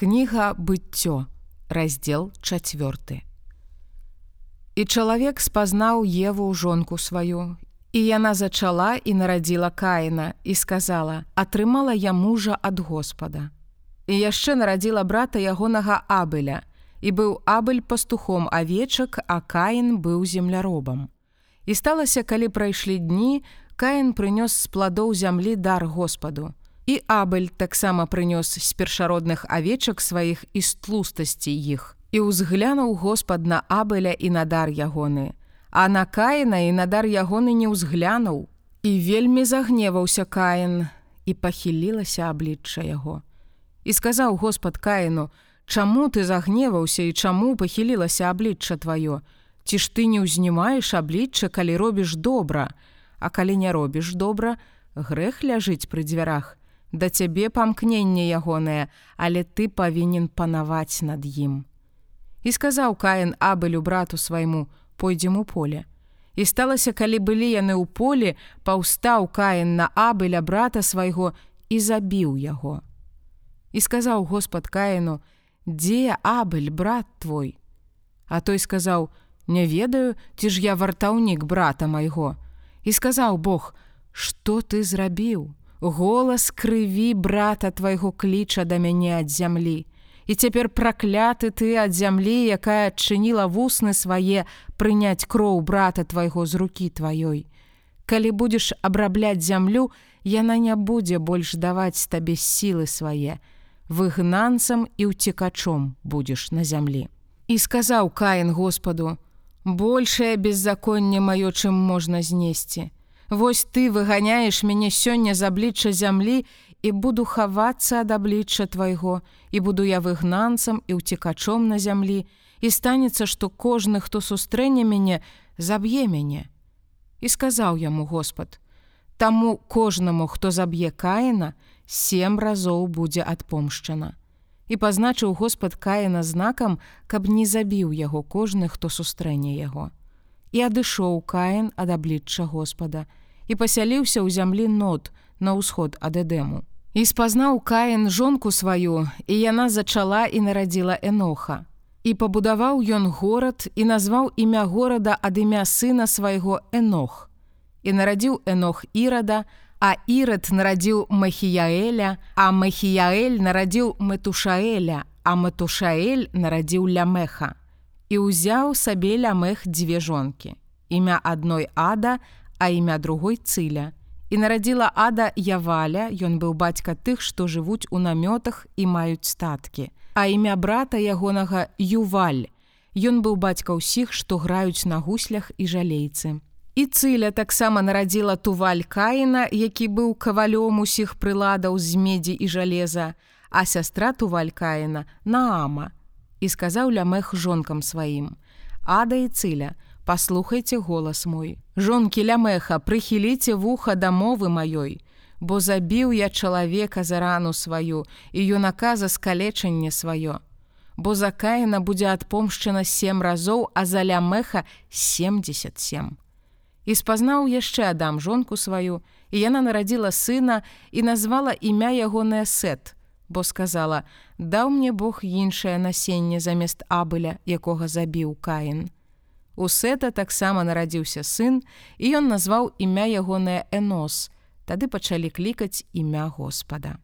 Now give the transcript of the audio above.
Кніга быццё, раздзел чацвёрты. І чалавек спазнаў Еву жонку сваю, і яна зачала і нарадзіла каіна і сказала: « Атрымала я мужа ад Господа. І яшчэ нарадзіла брата ягонага абыля, і быў абыль пастухом авечак, а каін быў земляробам. І сталася, калі прайшлі дні, каін прынёс з пладоў зямлі дар Господу. І Абель таксама прынёс з першародных авечак сваіх і з тлустасці іх. І ўзглянуў Господ на Абеля і надар ягоны. А на каіна і надар ягоны не ўзглянуў. І вельмі загневаўся каін і пахілілася аблічча яго. І сказаў Господ каіну: « Чаму ты загневаўся і чаму пахілілася аблічча тваё? Ці ж ты не ўзнімаеш аблічча, калі робіш добра, А калі не робіш добра, грэх ляжыць пры дзвярах да цябе памкненне ягонае, але ты павінен панаваць над ім. І сказаў Каін абелю брату свайму, пойдзем у поле. І сталася, калі былі яны ў поле, паўстаў Каін на абеля брата свайго і забіў яго. І сказаў Господ Каіну: « Дзе абель брат твой? А той сказаў: « Не ведаю, ці ж я вартаўнік брата майго. І сказаў Бог: « Што ты зрабіў? Голас крыві брата твайго кліча да мяне ад зямлі. І цяпер пракляты ты ад зямлі, якая адчыніла вусны свае прыняць кроў брата твайго з рукі тваёй. Калі будзеш абрабляць зямлю, яна не будзе больш даваць табе сілы свае. Выгнанцам і ўцекачом будзеш на зямлі. І сказаў Каін Господу: « Большае беззаконне маё, чым можна знесці. Вось ты выганяеш мяне сёння з аблічча зямлі і буду хавацца ад аблічча твайго, і буду я выгнанцам і ўцекачом на зямлі, і станецца, што кожны, хто сустрэне мяне, заб'е мяне. І сказаў яму Господ: « Таму кожнаму, хто заб'е каіна, сем разоў будзе адпомшчана. І пазначыў Господ каіна знакам, каб не забіў яго кожны, хто сустрэне яго. І адышоў каін ад аблічча Господа, і пасяліўся ў зямлі нот на ўсход ад эдэму. І спазнаў каін жонку сваю, і яна зачала і нарадзіла эноха. І пабудаваў ён горад і назваў імя горада ад імя сына свайго энох. І нарадзіў энох ірада, а ірад нарадзіў Махіяэля, а Махіяэль нарадзіў Мэтушаэля, а Матушаэль нарадзіў лямеха. І ўзяў сабе лямех дзве жонкі. Імя адной ада, а імя другой цыля. І нарадзіла ада Яваля, ён быў бацька тых, што жывуць у намётах і маюць статкі. А імя брата ягонага Юваль. Ён быў бацька ўсіх, што граюць на гуслях і жалейцы. І цыля таксама нарадзіла туваль каіна, які быў кавалём усіх прыладаў з медзі і жалеза, а сястра туваль каіна наама. І сказаў лямех жонкам сваім: « Ада і цыля, паслухайце голас мой. Жонкі лямеха, прыхіліце вуха да мовы маёй, бо забіў я чалавека за рану сваю і юнака за скалечанне сваё. Бо закаяна будзе адпомшчана сем разоў, а за лямеха 77. І спазнаў яшчэ адам жонку сваю, і яна нарадзіла сына і назвала імя ягонае сет, бо сказала: « Даў мне Бог іншае насенне замест абыля, якога забіў каін. У Сета таксама нарадзіўся сын, і ён назваў імя ягонае Энос. Тады пачалі клікаць імя Господа.